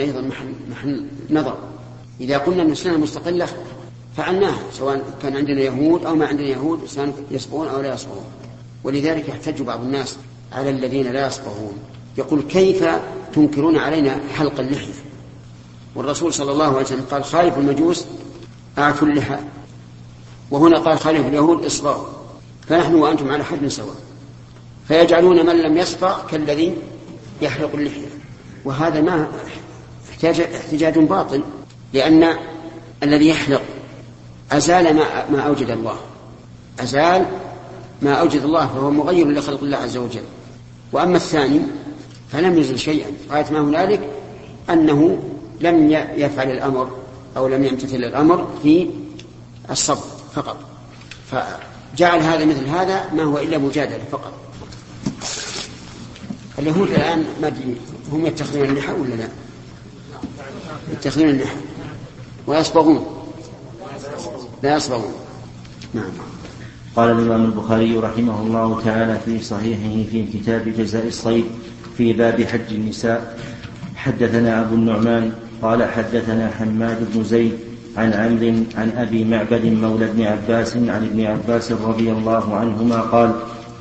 أيضا محل, محل نظر. إذا قلنا أن السنة مستقلة فعلناها سواء كان عندنا يهود أو ما عندنا يهود سواء يصبغون أو لا يصبغون ولذلك يحتج بعض الناس على الذين لا يصبغون يقول كيف تنكرون علينا حلق اللحية؟ والرسول صلى الله عليه وسلم قال خالف المجوس أعفوا اللحى. وهنا قال خالف اليهود إصبعوا فنحن وأنتم على حد سواء. فيجعلون من لم يصبغ كالذي يحلق اللحية. وهذا ما احتاج احتجاج باطل لأن الذي يحلق أزال ما, ما أوجد الله. أزال ما أوجد الله فهو مغير لخلق الله عز وجل. وأما الثاني فلم يزل شيئا. غاية ما هنالك؟ أنه لم يفعل الأمر أو لم يمتثل الأمر في الصبر فقط. فجعل هذا مثل هذا ما هو إلا مجادلة فقط. اليهود الآن ما هم يتخذون اللحى ولا لا؟ يتخذون اللحى ويصبغون. لا يصبغون. نعم. قال الإمام البخاري رحمه الله تعالى في صحيحه في كتاب جزاء الصيد في باب حج النساء. حدثنا أبو النعمان قال حدثنا حماد بن زيد عن عمرو عن أبي معبد مولى ابن عباس عن ابن عباس رضي الله عنهما قال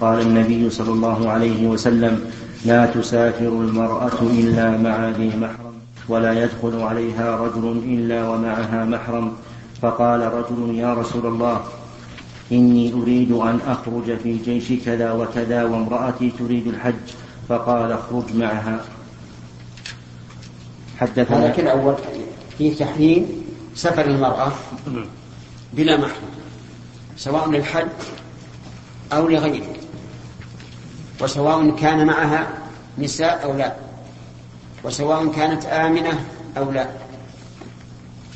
قال النبي صلى الله عليه وسلم لا تسافر المرأة إلا مع ذي محرم. ولا يدخل عليها رجل إلا ومعها محرم. فقال رجل يا رسول الله إني أريد أن أخرج في جيش كذا وكذا وامرأتي تريد الحج فقال اخرج معها. حدثنا هذا الأول في تحريم سفر المرأة بلا محرم سواء للحج أو لغيره وسواء كان معها نساء أو لا. وسواء كانت آمنة أو لا.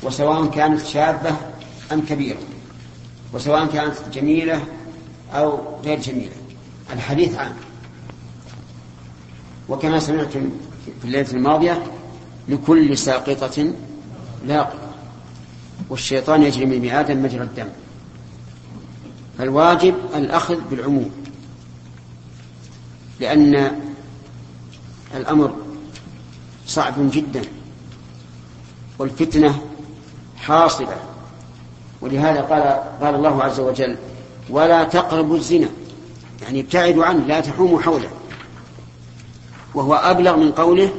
وسواء كانت شابة أم كبيرة. وسواء كانت جميلة أو غير جميلة. الحديث عام. وكما سمعتم في الليلة الماضية لكل ساقطة لاقطة. والشيطان يجري من آدم مجرى الدم. فالواجب الأخذ بالعموم. لأن الأمر صعب جدا والفتنة حاصلة ولهذا قال قال الله عز وجل ولا تقربوا الزنا يعني ابتعدوا عنه لا تحوموا حوله وهو أبلغ من قوله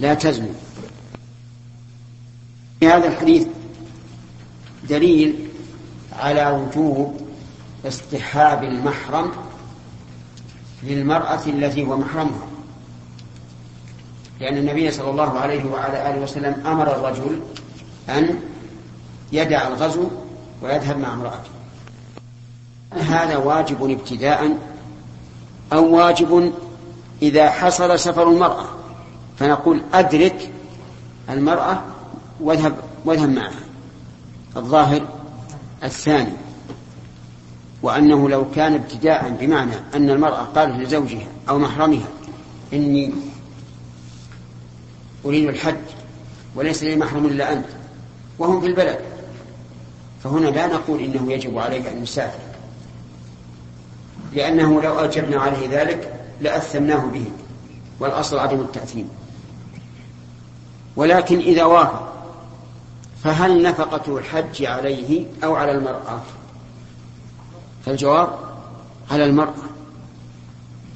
لا تزنوا في هذا الحديث دليل على وجوب اصطحاب المحرم للمرأة التي هو محرمها. لأن النبي صلى الله عليه وعلى آله وسلم أمر الرجل أن يدع الغزو ويذهب مع امرأته. هذا واجب ابتداء أو واجب إذا حصل سفر المرأة فنقول أدرك المرأة واذهب واذهب معها. الظاهر الثاني وأنه لو كان ابتداء بمعنى أن المرأة قالت لزوجها أو محرمها إني أريد الحج وليس لي محرم إلا أنت وهم في البلد. فهنا لا نقول إنه يجب عليك أن يسافر لأنه لو أجبنا عليه ذلك لأثمناه به والأصل عدم التأثيم. ولكن إذا وافق فهل نفقة الحج عليه أو على المرأة؟ فالجواب على المرأة.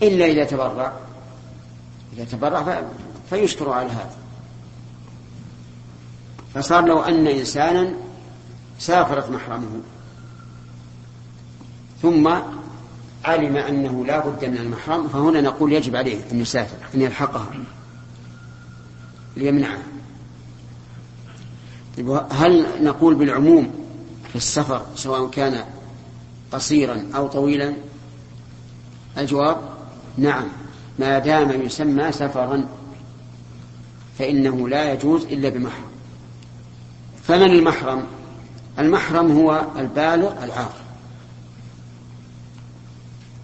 إلا إذا تبرع. إذا تبرع فيشكر على هذا. فصار لو أن إنسانا سافرت محرمه ثم علم أنه لا بد من المحرم فهنا نقول يجب عليه أن يسافر أن يلحقها. ليمنعها طيب، هل نقول بالعموم في السفر سواء كان قصيرا أو طويلا؟ الجواب نعم. ما دام يسمى سفرا فإنه لا يجوز إلا بمحرم. فمن المحرم؟ المحرم هو البالغ العاقل.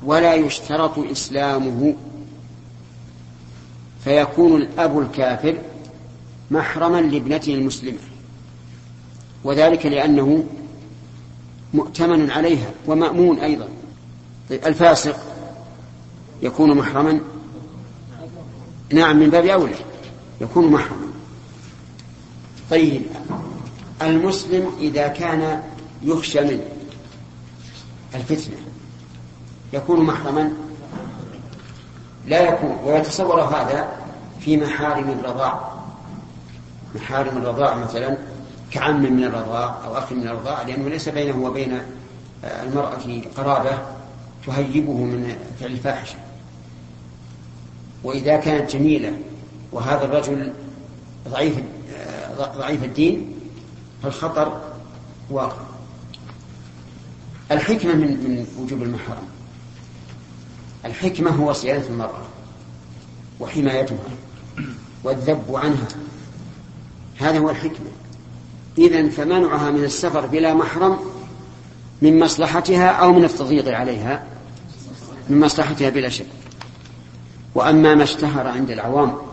ولا يشترط إسلامه. فيكون الأب الكافر محرما لابنته المسلمة. وذلك لأنه مؤتمن عليها ومأمون أيضا. طيب الفاسق يكون محرما؟ نعم من باب أولى. يكون محرما طيب المسلم إذا كان يخشى منه الفتنة يكون محرما؟ لا يكون ويتصور هذا في محارم الرضاع. محارم الرضاع مثلا كعم من الرضاع أو أخ من الرضاع لأنه ليس بينه وبين المرأة قرابة تهيبه من فعل الفاحشة. وإذا كانت جميلة وهذا الرجل ضعيف ضعيف الدين فالخطر واقع. الحكمة من من وجوب المحرم. الحكمة هو صيانة المرأة وحمايتها والذب عنها. هذا هو الحكمة. إذا فمنعها من السفر بلا محرم من مصلحتها أو من التضييق عليها من مصلحتها بلا شك. وأما ما اشتهر عند العوام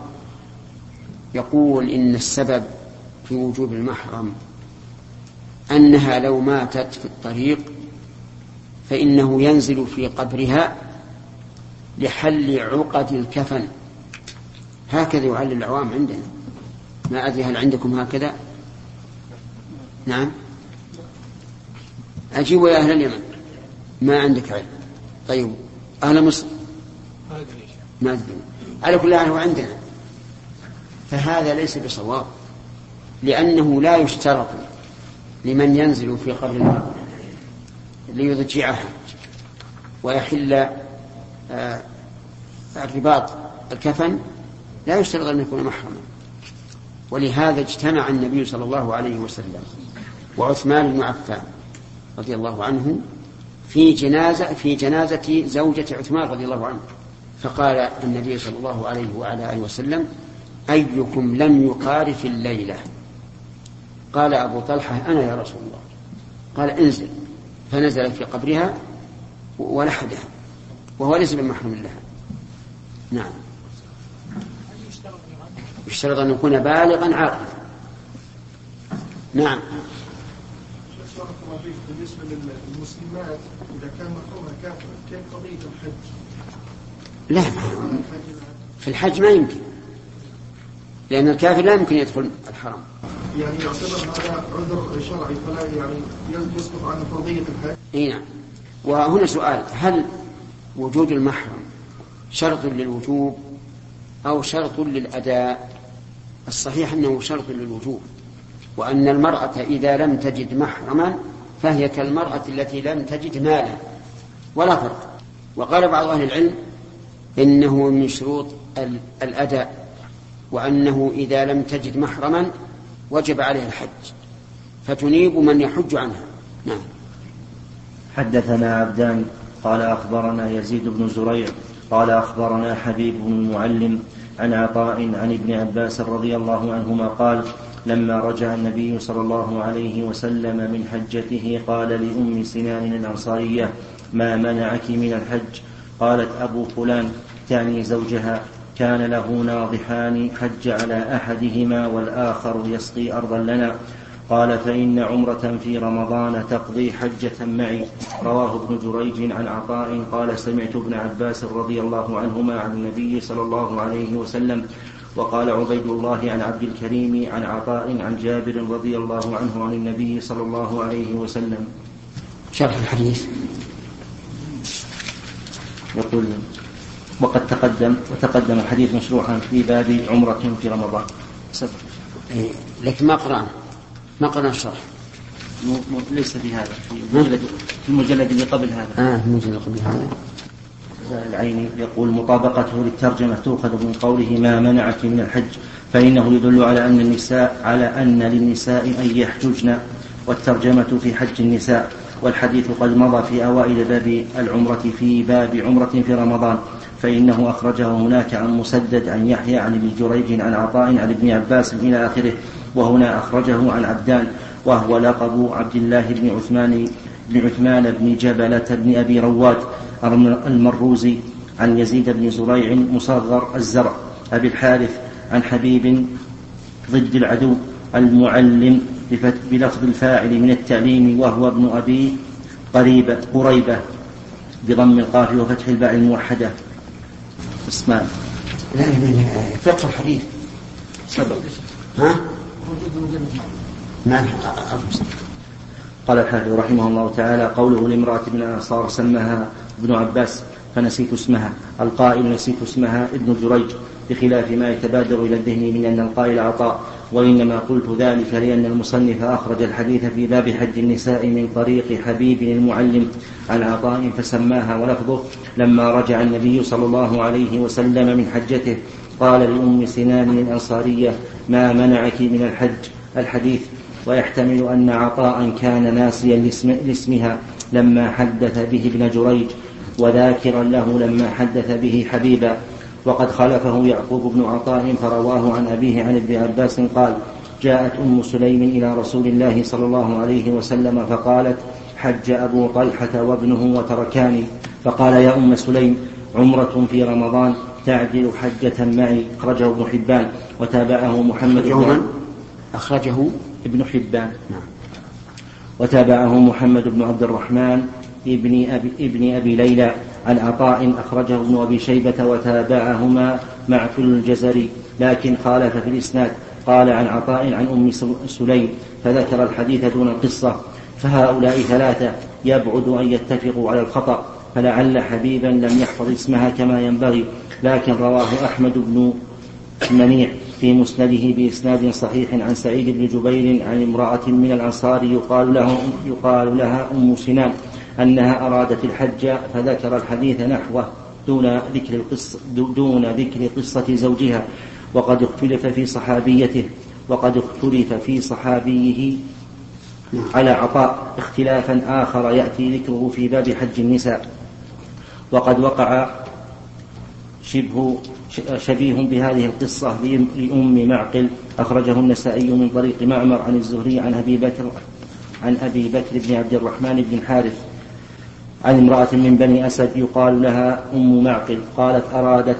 يقول إن السبب في وجوب المحرم أنها لو ماتت في الطريق فإنه ينزل في قبرها لحل عقد الكفن. هكذا يعلل العوام عندنا. ما أدري هل عندكم هكذا؟ نعم. أجيبوا يا أهل اليمن. ما عندك علم. طيب. أهل مصر؟ ما أدري. على كل حال هو عندنا. فهذا ليس بصواب لأنه لا يشترط لمن ينزل في قبر المرأة ليضجعها ويحل آه، الرباط الكفن لا يشترط أن يكون محرما. ولهذا اجتمع النبي صلى الله عليه وسلم وعثمان بن عفان رضي الله عنه في جنازة في جنازة زوجة عثمان رضي الله عنه. فقال النبي صلى الله عليه وعلى آله وسلم أيكم لم يقارف الليلة؟ قال أبو طلحة أنا يا رسول الله. قال انزل. فنزل في قبرها ولحدها وهو ليس بمحرم لها. نعم. يشترط أن يكون بالغا عاقلا. نعم. بالنسبة للمسلمات إذا كان محرمها كافر كيف قضية الحج؟ لا. في الحج ما يمكن. لأن الكافر لا يمكن يدخل الحرم. يعني يعتبر هذا عذر شرعي فلا يعني يسقط عن فرضية الحج؟ إي نعم. وهنا سؤال هل وجود المحرم شرط للوجوب أو شرط للأداء؟ الصحيح أنه شرط للوجوب وأن المرأة إذا لم تجد محرما فهي كالمرأة التي لم تجد مالا. ولا فرق. وقال بعض أهل العلم إنه من شروط الأداء. وأنه إذا لم تجد محرما وجب عليه الحج فتنيب من يحج عنها. نعم. حدثنا عبدان قال أخبرنا يزيد بن زريع قال أخبرنا حبيب بن المعلم عن عطاء عن ابن عباس رضي الله عنهما قال لما رجع النبي صلى الله عليه وسلم من حجته قال لأم سنان الأنصارية ما منعك من الحج؟ قالت أبو فلان تعني زوجها. كان له ناضحان حج على أحدهما والآخر يسقي أرضا لنا. قال فإن عمرة في رمضان تقضي حجة معي. رواه ابن جريج عن عطاء قال سمعت ابن عباس رضي الله عنهما عن النبي صلى الله عليه وسلم. وقال عبيد الله عن عبد الكريم عن عطاء عن جابر رضي الله عنه عن النبي صلى الله عليه وسلم. شرح الحديث. يقول وقد تقدم وتقدم الحديث مشروحا في باب عمرة في رمضان. سبق. إيه لكن ما قرأنا. ما قرأنا الشرح. ليس في هذا في المجلد في المجلد اللي قبل هذا. آه المجلد اللي قبل هذا. العيني يقول مطابقته للترجمة تؤخذ من قوله ما منعك من الحج فإنه يدل على أن النساء على أن للنساء أن يحججن والترجمة في حج النساء والحديث قد مضى في أوائل باب العمرة في باب عمرة في رمضان. فإنه أخرجه هناك عن مسدد عن يحيى عن ابن جريج عن عطاء عن ابن عباس إلى آخره وهنا أخرجه عن عبدان وهو لقب عبد الله بن عثمان بن عثمان بن جبلة بن أبي رواد المروزي عن يزيد بن زريع مصغر الزرع أبي الحارث عن حبيب ضد العدو المعلم بلفظ الفاعل من التعليم وهو ابن أبي قريبة قريبة بضم القاف وفتح الباء الموحدة. اسمان لا لا فقه الحديث ها؟ ما قال الحافظ رحمه الله تعالى قوله لامرأة من الأنصار سماها ابن عباس فنسيت اسمها. القائل نسيت اسمها ابن جريج بخلاف ما يتبادر إلى الذهن من أن القائل عطاء. وإنما قلت ذلك لأن المصنف أخرج الحديث في باب حج النساء من طريق حبيب المعلم عن عطاء فسماها ولفظه لما رجع النبي صلى الله عليه وسلم من حجته. قال لأم سنان الأنصارية ما منعك من الحج؟ الحديث. ويحتمل أن عطاء كان ناسيا لاسمها لما حدث به ابن جريج وذاكرا له لما حدث به حبيبا. وقد خلفه يعقوب بن عطاء فرواه عن أبيه عن ابن عباس قال جاءت أم سليم إلى رسول الله صلى الله عليه وسلم فقالت حج أبو طلحة وابنه وتركاني فقال يا أم سليم عمرة في رمضان تعدل حجة معي. أخرجه ابن حبان وتابعه محمد بن أخرجه ابن حبان. نعم. وتابعه محمد بن عبد الرحمن ابن أبي, ابن أبي ليلى عن عطاء أخرجه ابن أبي شيبة وتابعهما معتل الجزري لكن خالف في الإسناد. قال عن عطاء عن أم سليم فذكر الحديث دون القصة فهؤلاء ثلاثة يبعد أن يتفقوا على الخطأ فلعل حبيبا لم يحفظ اسمها كما ينبغي. لكن رواه أحمد بن منيع في مسنده بإسناد صحيح عن سعيد بن جبير عن امرأة من الأنصار يقال, له يقال لها أم سنان. أنها أرادت الحج فذكر الحديث نحوه دون ذكر القصة دون ذكر قصة زوجها. وقد اختلف في صحابيته وقد اختلف في صحابيه على عطاء. اختلافا آخر يأتي ذكره في باب حج النساء. وقد وقع شبه شبيه بهذه القصة لأم معقل. أخرجه النسائي من طريق معمر عن الزهري عن أبي بكر عن أبي بكر بن عبد الرحمن بن الحارث عن امرأة من بني أسد يقال لها أم معقل قالت أرادت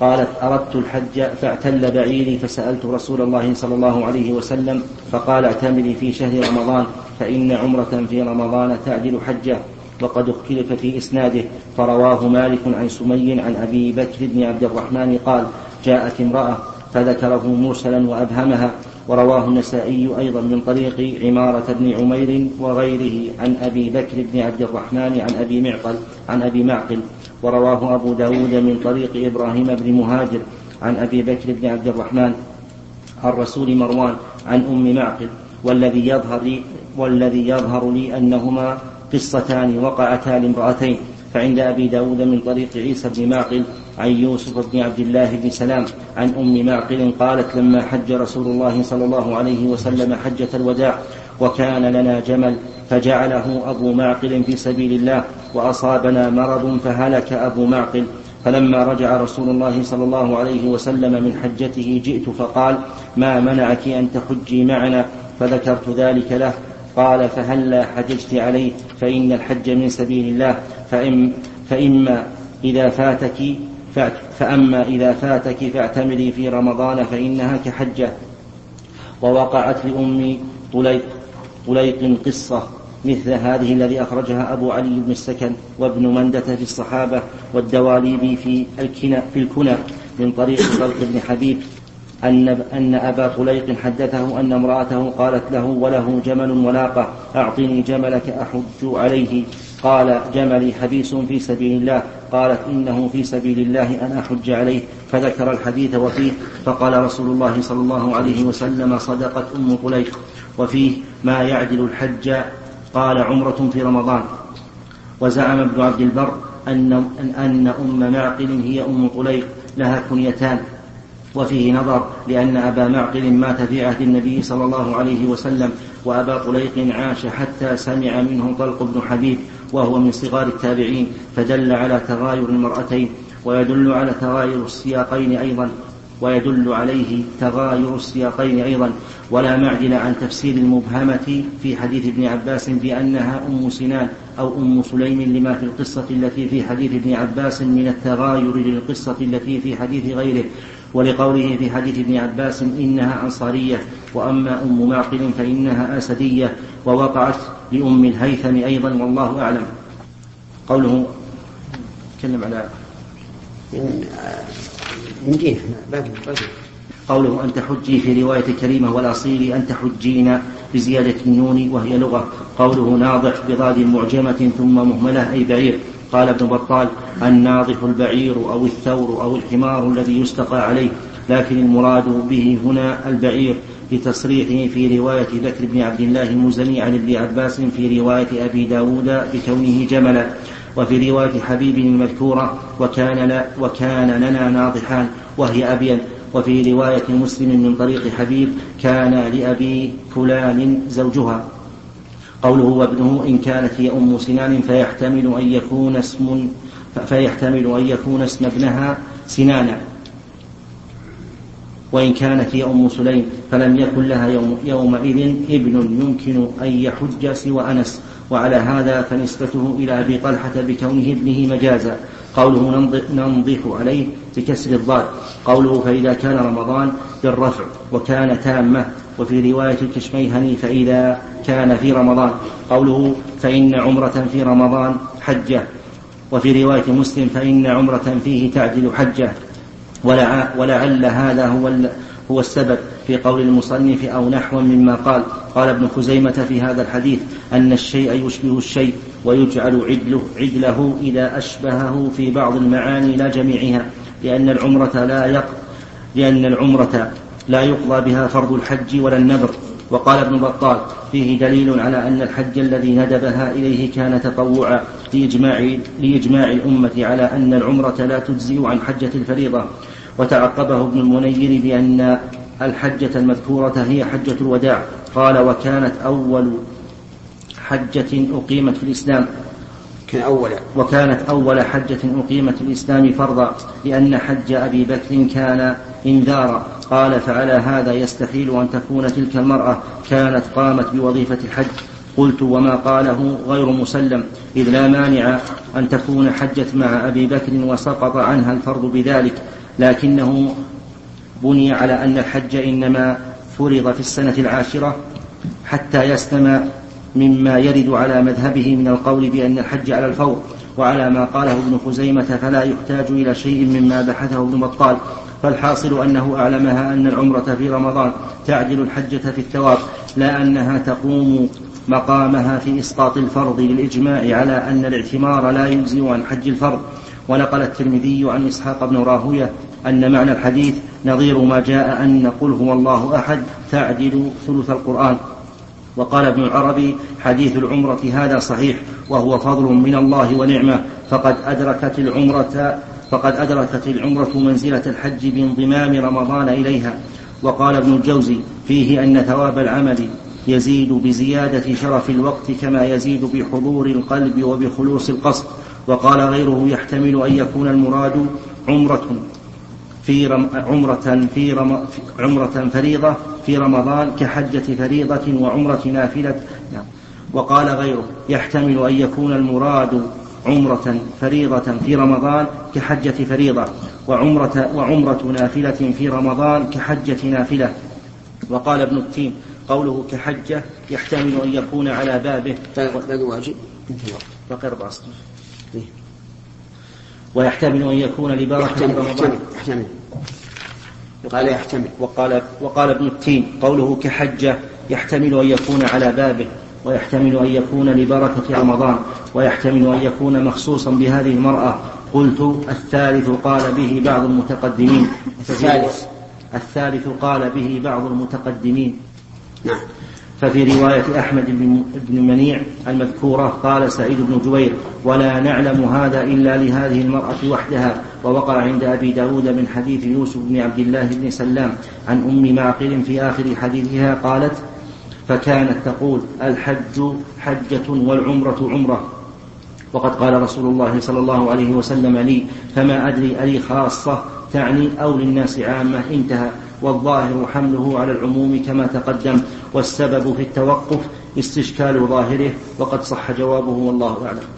قالت أردت الحج فاعتل بعيري فسألت رسول الله صلى الله عليه وسلم فقال اعتمري في شهر رمضان فإن عمرة في رمضان تعدل حجة وقد اختلف في إسناده فرواه مالك عن سمي عن أبي بكر بن عبد الرحمن قال جاءت امرأة فذكره مرسلا وأبهمها ورواه النسائي أيضا من طريق عمارة بن عمير وغيره عن أبي بكر بن عبد الرحمن عن أبي معقل عن أبي معقل ورواه أبو داود من طريق إبراهيم بن مهاجر عن أبي بكر بن عبد الرحمن عن رسول مروان عن أم معقل والذي يظهر لي والذي يظهر لي أنهما قصتان وقعتا لامرأتين فعند أبي داود من طريق عيسى بن معقل عن يوسف بن عبد الله بن سلام عن أم معقل قالت لما حج رسول الله صلى الله عليه وسلم حجة الوداع وكان لنا جمل فجعله أبو معقل في سبيل الله وأصابنا مرض فهلك أبو معقل فلما رجع رسول الله صلى الله عليه وسلم من حجته جئت فقال ما منعك أن تحجي معنا؟ فذكرت ذلك له. قال فهلا حججت عليه؟ فإن الحج من سبيل الله. فإما إذا فاتك فأما إذا فاتك فاعتمري في رمضان فإنها كحجة. ووقعت لأم طليق طليق قصة مثل هذه الذي أخرجها أبو علي بن السكن وابن مندة في الصحابة والدواليبي في الكنى في الكنى من طريق طلق بن حبيب. أن أن أبا طليق حدثه أن امرأته قالت له وله جمل ولاقة أعطني جملك أحج عليه. قال جملي حبيس في سبيل الله. قالت إنه في سبيل الله أن أحج عليه فذكر الحديث وفيه فقال رسول الله صلى الله عليه وسلم صدقت أم طليق وفيه ما يعدل الحج قال عمرة في رمضان. وزعم ابن عبد البر أن أن أم معقل هي أم طليق لها كنيتان. وفيه نظر لأن أبا معقل مات في عهد النبي صلى الله عليه وسلم وأبا طليق عاش حتى سمع منه طلق بن حبيب وهو من صغار التابعين فدل على تغاير المرأتين ويدل على تغاير السياقين أيضا ويدل عليه تغاير السياقين أيضا. ولا معدل عن تفسير المبهمة في حديث ابن عباس بأنها أم سنان أو أم سليم لما في القصة التي في حديث ابن عباس من التغاير للقصة التي في حديث غيره. ولقوله في حديث ابن عباس إنها أنصارية وأما أم معقل فإنها أسدية. ووقعت لأم الهيثم أيضا والله أعلم. قوله تكلم على باقي قوله أن تحجي في رواية كريمة والأصيل أن تحجين بزيادة النون وهي لغة. قوله ناضح بضاد معجمة ثم مهملة أي بعير. قال ابن بطال الناضح البعير أو الثور أو الحمار الذي يستقى عليه. لكن المراد به هنا البعير. لتصريحه في رواية بكر بن عبد الله المزني عن ابن عباس في رواية أبي داود بكونه جملا وفي رواية حبيب المذكورة وكان, لا وكان لنا ناضحان وهي أبين وفي رواية مسلم من طريق حبيب كان لأبي فلان زوجها. قوله وابنه إن كانت هي أم سنان فيحتمل أن يكون اسم فيحتمل أن يكون اسم ابنها سنانا. وإن كانت هي أم سليم فلم يكن لها يوم يومئذ ابن يمكن أن يحج سوى أنس. وعلى هذا فنسبته إلى أبي طلحة بكونه ابنه مجازا. قوله ننضح عليه بكسر الضاد. قوله فإذا كان رمضان بالرفع وكان تامة وفي رواية الكشميهني فإذا كان في رمضان. قوله فإن عمرة في رمضان حجة. وفي رواية مسلم فإن عمرة فيه تعدل حجة. ولعل هذا هو هو السبب في قول المصنف أو نحو مما قال. قال ابن خزيمة في هذا الحديث أن الشيء يشبه الشيء ويجعل عدله, عدله إذا أشبهه في بعض المعاني لا جميعها لأن العمرة لا يق لأن العمرة لا يقضى بها فرض الحج ولا النذر. وقال ابن بطال فيه دليل على أن الحج الذي ندبها إليه كان تطوعا. لإجماع, لإجماع الأمة على أن العمرة لا تجزئ عن حجة الفريضة. وتعقبه ابن المنير بأن الحجة المذكورة هي حجة الوداع. قال وكانت أول حجة أقيمت في الإسلام. كان أول. وكانت أول حجة أقيمت في الإسلام فرضا لأن حج أبي بكر كان إنذارا. قال فعلى هذا يستحيل أن تكون تلك المرأة كانت قامت بوظيفة الحج. قلت وما قاله غير مسلم. إذ لا مانع أن تكون حجت مع أبي بكر وسقط عنها الفرض بذلك لكنه بني على أن الحج إنما فرض في السنة العاشرة حتى يسلم مما يرد على مذهبه من القول بأن الحج على الفور وعلى ما قاله ابن خزيمة فلا يحتاج إلى شيء مما بحثه ابن بطال فالحاصل أنه أعلمها أن العمرة في رمضان تعدل الحجة في الثواب لا أنها تقوم مقامها في إسقاط الفرض للإجماع على أن الاعتمار لا يجزي عن حج الفرض. ونقل الترمذي عن إسحاق بن راهوية أن معنى الحديث نظير ما جاء أن قل هو الله أحد تعدل ثلث القرآن. وقال ابن العربي حديث العمرة هذا صحيح وهو فضل من الله ونعمة. فقد أدركت العمرة فقد أدركت العمرة منزلة الحج بانضمام رمضان إليها. وقال ابن الجوزي فيه أن ثواب العمل يزيد بزيادة شرف الوقت كما يزيد بحضور القلب وبخلوص القصد وقال غيره يحتمل أن يكون المراد عمرة في رم عمرة في رم عمرة فريضة في رمضان كحجة فريضة وعمرة نافلة. وقال غيره يحتمل أن يكون المراد عمرة فريضة في رمضان كحجة فريضة وعمرة, وعمرة نافلة في رمضان كحجة نافلة وقال ابن التيم قوله كحجة يحتمل أن يكون على بابه. باقي واجب. باقي أربع ويحتمل أن يكون لبركة رمضان. يحتمل قال يحتمل. وقال وقال ابن التين قوله كحجة يحتمل أن يكون على بابه ويحتمل أن يكون لبركة رمضان ويحتمل أن يكون مخصوصا بهذه المرأة. قلت الثالث قال به بعض المتقدمين. الثالث. الثالث قال به بعض المتقدمين. نعم. ففي رواية أحمد بن منيع المذكورة قال سعيد بن جبير ولا نعلم هذا إلا لهذه المرأة وحدها ووقع عند أبي داود من حديث يوسف بن عبد الله بن سلام عن أم معقل في آخر حديثها قالت فكانت تقول الحج حجة والعمرة عمرة. وقد قال رسول الله صلى الله عليه وسلم لي فما أدري ألي خاصة تعني أو للناس عامة انتهى. والظاهر حمله على العموم كما تقدم والسبب في التوقف استشكال ظاهره وقد صح جوابه والله أعلم.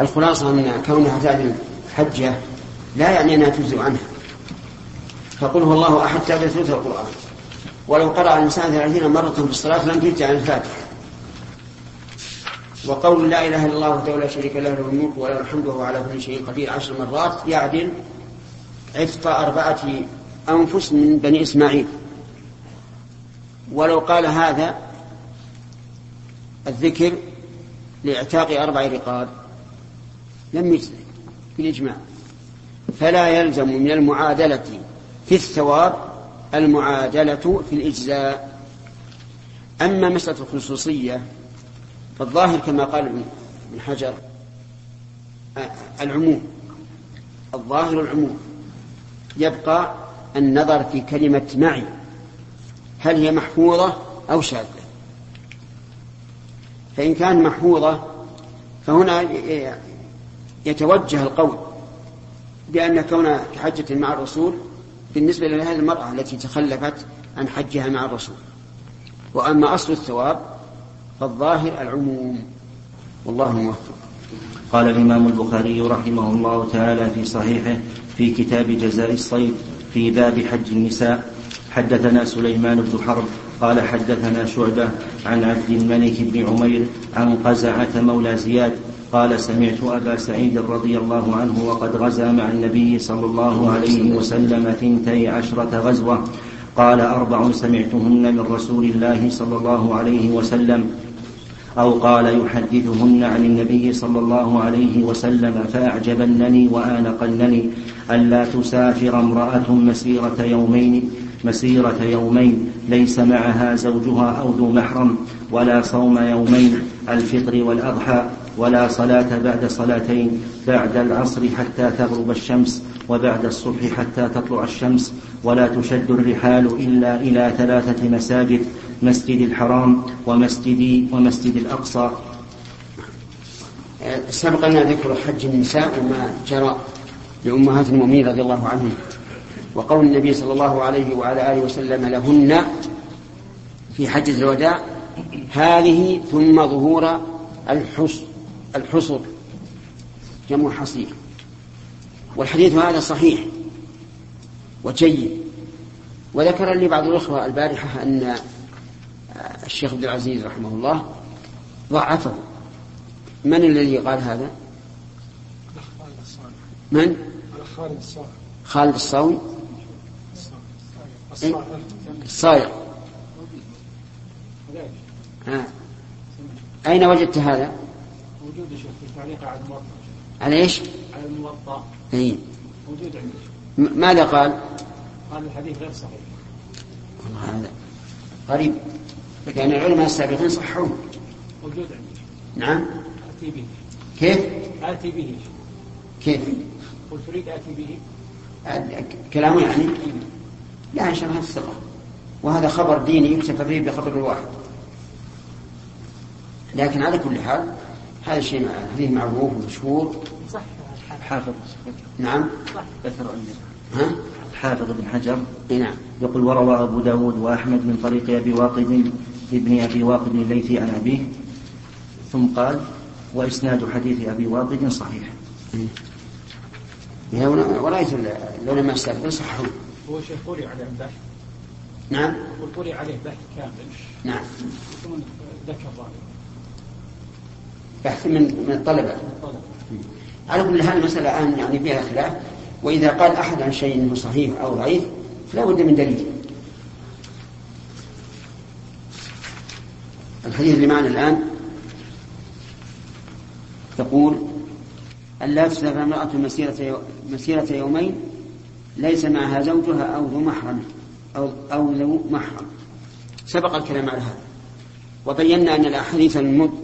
الخلاصة أن كونها تعدل حجة لا يعني أنها تجزئ عنها. فقل هو الله أحد تعدل ثلث القرآن. ولو قرأ الإنسان ثلاثين مرة في الصلاة لم تجزئ عن الفاتحة. وقول لا إله إلا الله وحده لا شريك له له الملك وله الحمد وهو على كل شيء قدير عشر مرات يعدل عتق أربعة أنفس من بني إسماعيل. ولو قال هذا الذكر لإعتاق أربع رقاب لم يجزئ بالإجماع. فلا يلزم من المعادلة في الثواب المعادلة في الإجزاء. أما مسألة الخصوصية فالظاهر كما قال ابن حجر العموم. الظاهر العموم يبقى النظر في كلمة معي. هل هي محفوظة أو شاذة؟ فإن كان محفوظة فهنا يتوجه القول بأن كون كحجة مع الرسول بالنسبة لهذه المرأة التي تخلفت عن حجها مع الرسول. وأما أصل الثواب فالظاهر العموم. والله موفق. قال الإمام البخاري رحمه الله تعالى في صحيحه في كتاب جزاء الصيد في باب حج النساء. حدثنا سليمان بن حرب قال حدثنا شعبة عن عبد الملك بن عمير عن قزعة مولى زياد قال سمعت أبا سعيد رضي الله عنه وقد غزا مع النبي صلى الله عليه وسلم ثنتي عشرة غزوة. قال أربع سمعتهن من رسول الله صلى الله عليه وسلم. أو قال يحدثهن عن النبي صلى الله عليه وسلم فأعجبنني وآنقنني ألا تسافر امرأة مسيرة يومين مسيرة يومين ليس معها زوجها أو ذو محرم ولا صوم يومين الفطر والأضحى ولا صلاة بعد صلاتين بعد العصر حتى تغرب الشمس وبعد الصبح حتى تطلع الشمس ولا تشد الرحال إلا إلى ثلاثة مساجد مسجد الحرام ومسجد ومسجد الأقصى. سبق لنا ذكر حج النساء وما جرى لأمهات المؤمنين رضي الله عنهم. وقول النبي صلى الله عليه وعلى آله وسلم لهن في حجة الوداع هذه ثم ظهور الحصر الحصر. جمع حصير. والحديث هذا صحيح وجيد. وذكر لي بعض الأخوة البارحة أن الشيخ عبد العزيز رحمه الله ضعفه من الذي قال هذا؟ من؟ خالد الصاوي الصايغ آه. أين وجدت هذا؟ موجود شيخ في تعليق على الموطأ على إيش؟ على الموطأ اي موجود عندي ماذا قال؟ قال الحديث غير صحيح والله هذا غريب لكن العلماء السابقين صحوه موجود عندي. نعم. آتي به. كيف؟ آتي به. كيف؟ قلت تريد آتي به. كلامه يعني؟ لا إن شاء الله الثقة. وهذا خبر ديني يكتفى به بخبر الواحد. لكن على كل حال هذا الشيء حديث معروف ومشهور. صح. حافظ. نعم. صح. ها؟ الحافظ بن حجر نعم يقول وروى أبو داود وأحمد من طريق أبي واقد ابن أبي واقد الليثي عن أبيه ثم قال وإسناد حديث أبي واقد صحيح. ورأيت العلماء السابقين صححوا هو شيخ طولي عليه بحث نعم. طولي عليه بحث كامل. نعم. ثم ذكر بحث من من الطلبة. على كل حال المسألة الآن يعني فيها خلاف. وإذا قال أحد عن شيء أنه صحيح أو ضعيف فلا بد من دليل. الحديث اللي معنا الآن يقول أن لا تسافر امرأة مسيرة مسيرة يومين ليس معها زوجها أو ذو محرم أو أو ذو محرم. سبق الكلام على هذا. وبينا أن الأحاديث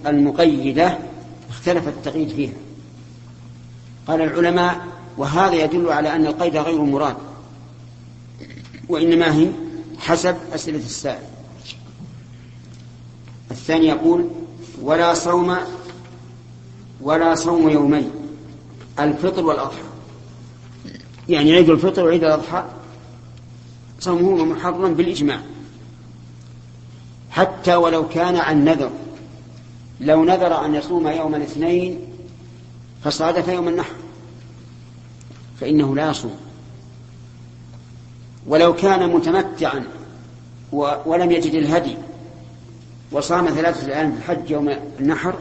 المقيدة اختلف التقييد فيها. قال العلماء وهذا يدل على أن القيد غير مراد وإنما هي حسب أسئلة السائل. الثاني يقول ولا صوم ولا صوم يومين الفطر والأضحى. يعني عيد الفطر وعيد الأضحى صومه محرم بالإجماع. حتى ولو كان عن نذر لو نذر أن يصوم يوم الاثنين فصادف يوم النحر. فإنه لا يصوم. ولو كان متمتعا ولم يجد الهدي وصام ثلاثة أيام في الحج يوم النحر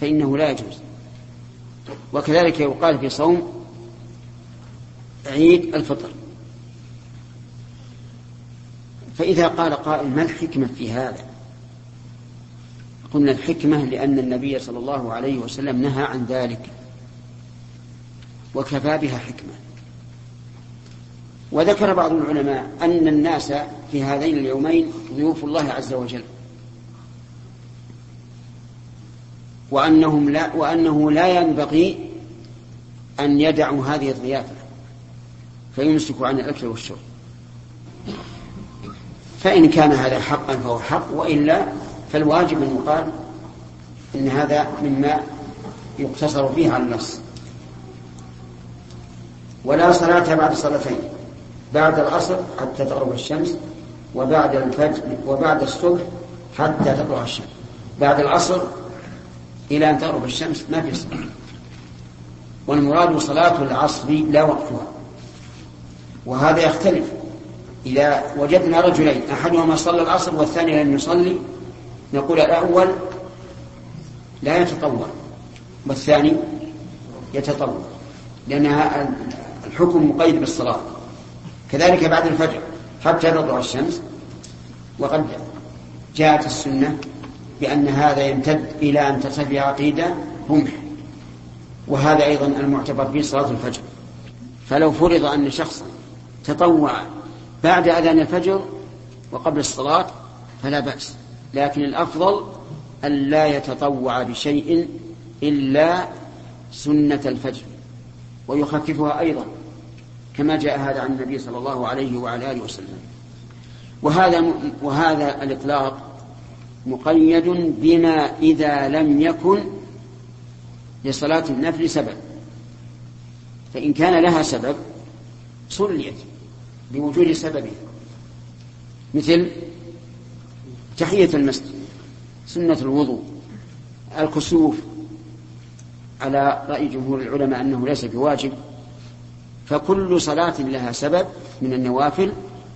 فإنه لا يجوز. وكذلك يقال في صوم عيد الفطر. فإذا قال قائل ما الحكمة في هذا؟ قلنا الحكمة لأن النبي صلى الله عليه وسلم نهى عن ذلك. وكفى بها حكمة. وذكر بعض العلماء أن الناس في هذين اليومين ضيوف الله عز وجل. وأنهم لا وأنه لا ينبغي أن يدعوا هذه الضيافة فيمسكوا عن الأكل والشرب. فإن كان هذا حقا فهو حق وإلا فالواجب أن يقال إن هذا مما يقتصر فيه على النص. ولا صلاة بعد صلاتين بعد العصر حتى تغرب الشمس وبعد الفجر وبعد الصبح حتى تطلع الشمس. بعد العصر إلى أن تغرب الشمس ما في صلاة. والمراد صلاة العصر لا وقتها. وهذا يختلف. إذا وجدنا رجلين أحدهما صلى العصر والثاني لم يصلي نقول الأول لا يتطوع والثاني يتطوع. لأن الحكم مقيد بالصلاة. كذلك بعد الفجر حتى تطلع الشمس وقد جاءت السنة بأن هذا يمتد إلى أن به عقيدة رمح وهذا أيضا المعتبر في صلاة الفجر. فلو فرض أن شخصا تطوع بعد أذان الفجر وقبل الصلاة فلا بأس. لكن الأفضل أن لا يتطوع بشيء إلا سنة الفجر. ويخففها أيضا كما جاء هذا عن النبي صلى الله عليه وعلى آله وسلم. وهذا وهذا الإطلاق مقيد بما إذا لم يكن لصلاة النفل سبب. فإن كان لها سبب صليت بوجود سببها. مثل تحية المسجد سنة الوضوء الكسوف. على رأي جمهور العلماء أنه ليس بواجب. فكل صلاة لها سبب من النوافل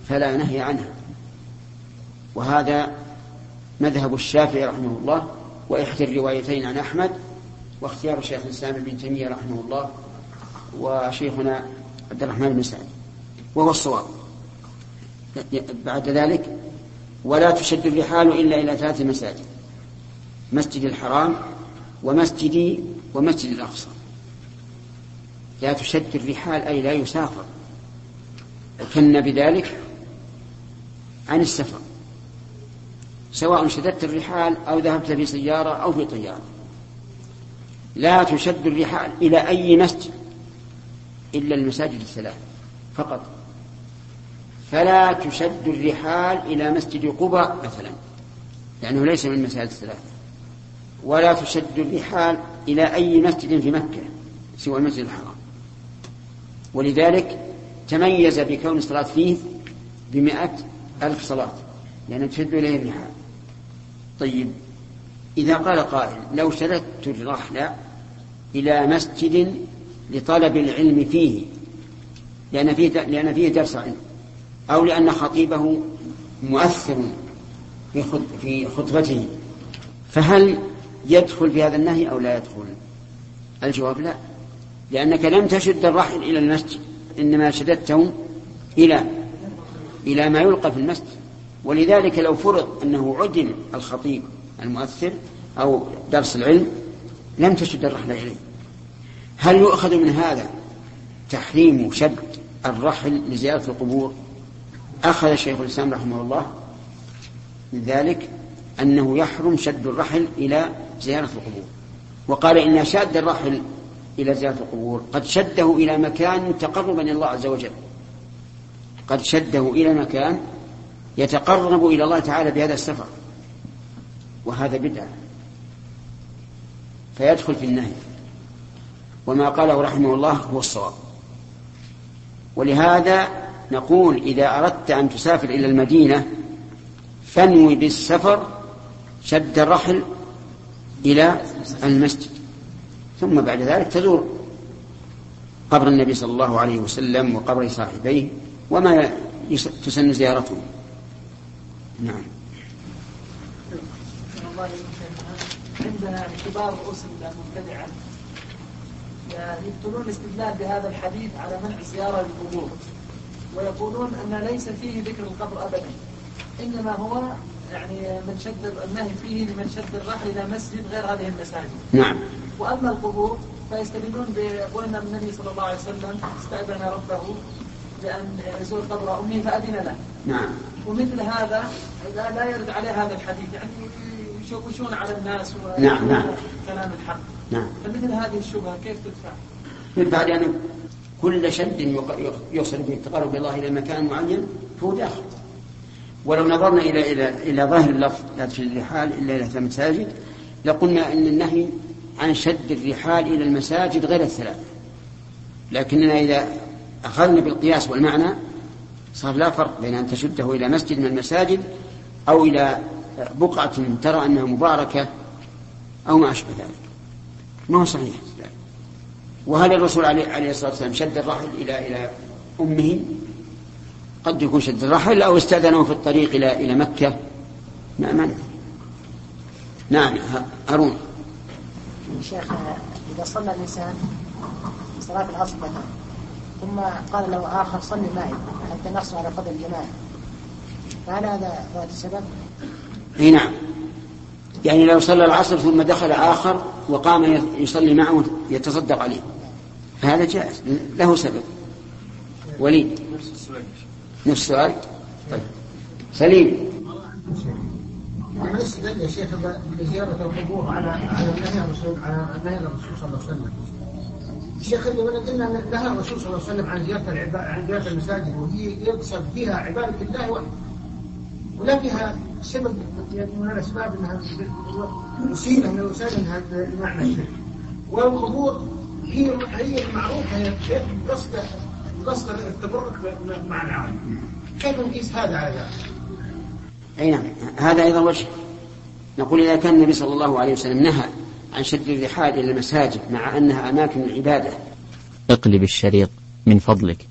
فلا نهي عنها. وهذا مذهب الشافعي رحمه الله وإحدى الروايتين عن أحمد واختيار شيخ الإسلام ابن تيمية رحمه الله وشيخنا عبد الرحمن بن سعد. وهو الصواب. بعد ذلك ولا تشد الرحال إلا إلى ثلاث مساجد مسجد الحرام ومسجدي ومسجد الأقصى. لا تشد الرحال أي لا يسافر. وكن بذلك عن السفر سواء شددت الرحال أو ذهبت في سيارة أو في طيارة. لا تشد الرحال إلى أي مسجد إلا المساجد الثلاث فقط. فلا تشد الرحال إلى مسجد قباء مثلا لأنه ليس من المساجد الثلاث. ولا تشد الرحال إلى أي مسجد في مكة سوى المسجد الحرام. ولذلك تميز بكون الصلاة فيه بمئة ألف صلاة لأن تشد إليه الرحال طيب إذا قال قائل لو شددت الرحل إلى مسجد لطلب العلم فيه لأن فيه لأن فيه درس علم أو لأن خطيبه مؤثر في خطبته فهل يدخل في هذا النهي أو لا يدخل؟ الجواب لا لأنك لم تشد الرحل إلى المسجد إنما شددته إلى إلى ما يلقى في المسجد. ولذلك لو فرض أنه عدم الخطيب المؤثر أو درس العلم لم تشد الرحل إليه. هل يؤخذ من هذا تحريم شد الرحل لزيارة القبور؟ أخذ شيخ الإسلام رحمه الله من ذلك أنه يحرم شد الرحل إلى زيارة القبور. وقال إن شاد الرحل إلى زيارة القبور. قد شده إلى مكان تقربا إلى الله عز وجل. قد شده إلى مكان يتقرب إلى الله تعالى بهذا السفر. وهذا بدعة. فيدخل في النهي. وما قاله رحمه الله هو الصواب. ولهذا نقول إذا أردت أن تسافر إلى المدينة فانوي بالسفر شد الرحل إلى المسجد. ثم بعد ذلك تزور قبر النبي صلى الله عليه وسلم وقبر صاحبيه وما تسن زيارته. نعم. عندنا كبار رؤوس المبتدعه يبطلون الاستدلال بهذا الحديث على منع زيارة القبور ويقولون أن ليس فيه ذكر القبر ابدا. إنما هو يعني من شد النهي فيه لمن شد الرحل إلى مسجد غير هذه المساجد. نعم. وأما القبور فيستدلون بان النبي صلى الله عليه وسلم استأذن ربه بأن يزور قبر أمه فأذن له. نعم. ومثل هذا لا, لا يرد عليه هذا الحديث يعني يشوشون على الناس نعم، نعم. كلام الحق. نعم. فمثل هذه الشبهة كيف تدفع؟ من بعد أن كل شد يوصل به التقرب الله إلى مكان معين فهو داخل ولو نظرنا إلى إلى إلى ظاهر اللفظ لا تشد الرحال إلا إلى المساجد لقلنا أن النهي عن شد الرحال إلى المساجد غير الثلاث. لكننا إذا أخذنا بالقياس والمعنى صار لا فرق بين أن تشده إلى مسجد من المساجد أو إلى بقعة ترى أنها مباركة أو ما أشبه ذلك. ما هو صحيح؟ وهل الرسول عليه, الصلاة والسلام شد الرحل إلى إلى أمه؟ قد يكون شد الرحل أو استأذنه في الطريق إلى إلى مكة؟ ما ندري. نعم هارون. شيخ إذا صلى الإنسان صلاة العصر مثلا ثم قال له آخر صلي معي حتى نحصل على فضل الجماعة. فهل هذا ذات سبب؟ أي نعم. يعني لو صلى العصر ثم دخل آخر وقام يصلي معه يتصدق عليه. فهذا جائز. له سبب. وليد. نفس السؤال طيب. سليم. لما استدل يا شيخ بزيارة القبور على على نهي الرسول على نهي الرسول صلى الله عليه وسلم. الشيخ اللي قلنا إن نهى الرسول صلى الله عليه وسلم عن زيارة العباد عن زيارة المساجد وهي يقصد فيها عبادة الله وحده. ولا فيها سبب يعني من الأسباب إنها وسيله من الوسائل إنها لمعنى الشرك. والقبور هي هي المعروفه هي قصد قصد التبرك مع العالم. كيف نقيس هذا على ذلك؟ أي نعم. هذا أيضا وجه. نقول إذا كان النبي صلى الله عليه وسلم نهى عن شد الرحال إلى المساجد مع أنها أماكن العبادة. اقلب الشريط من فضلك.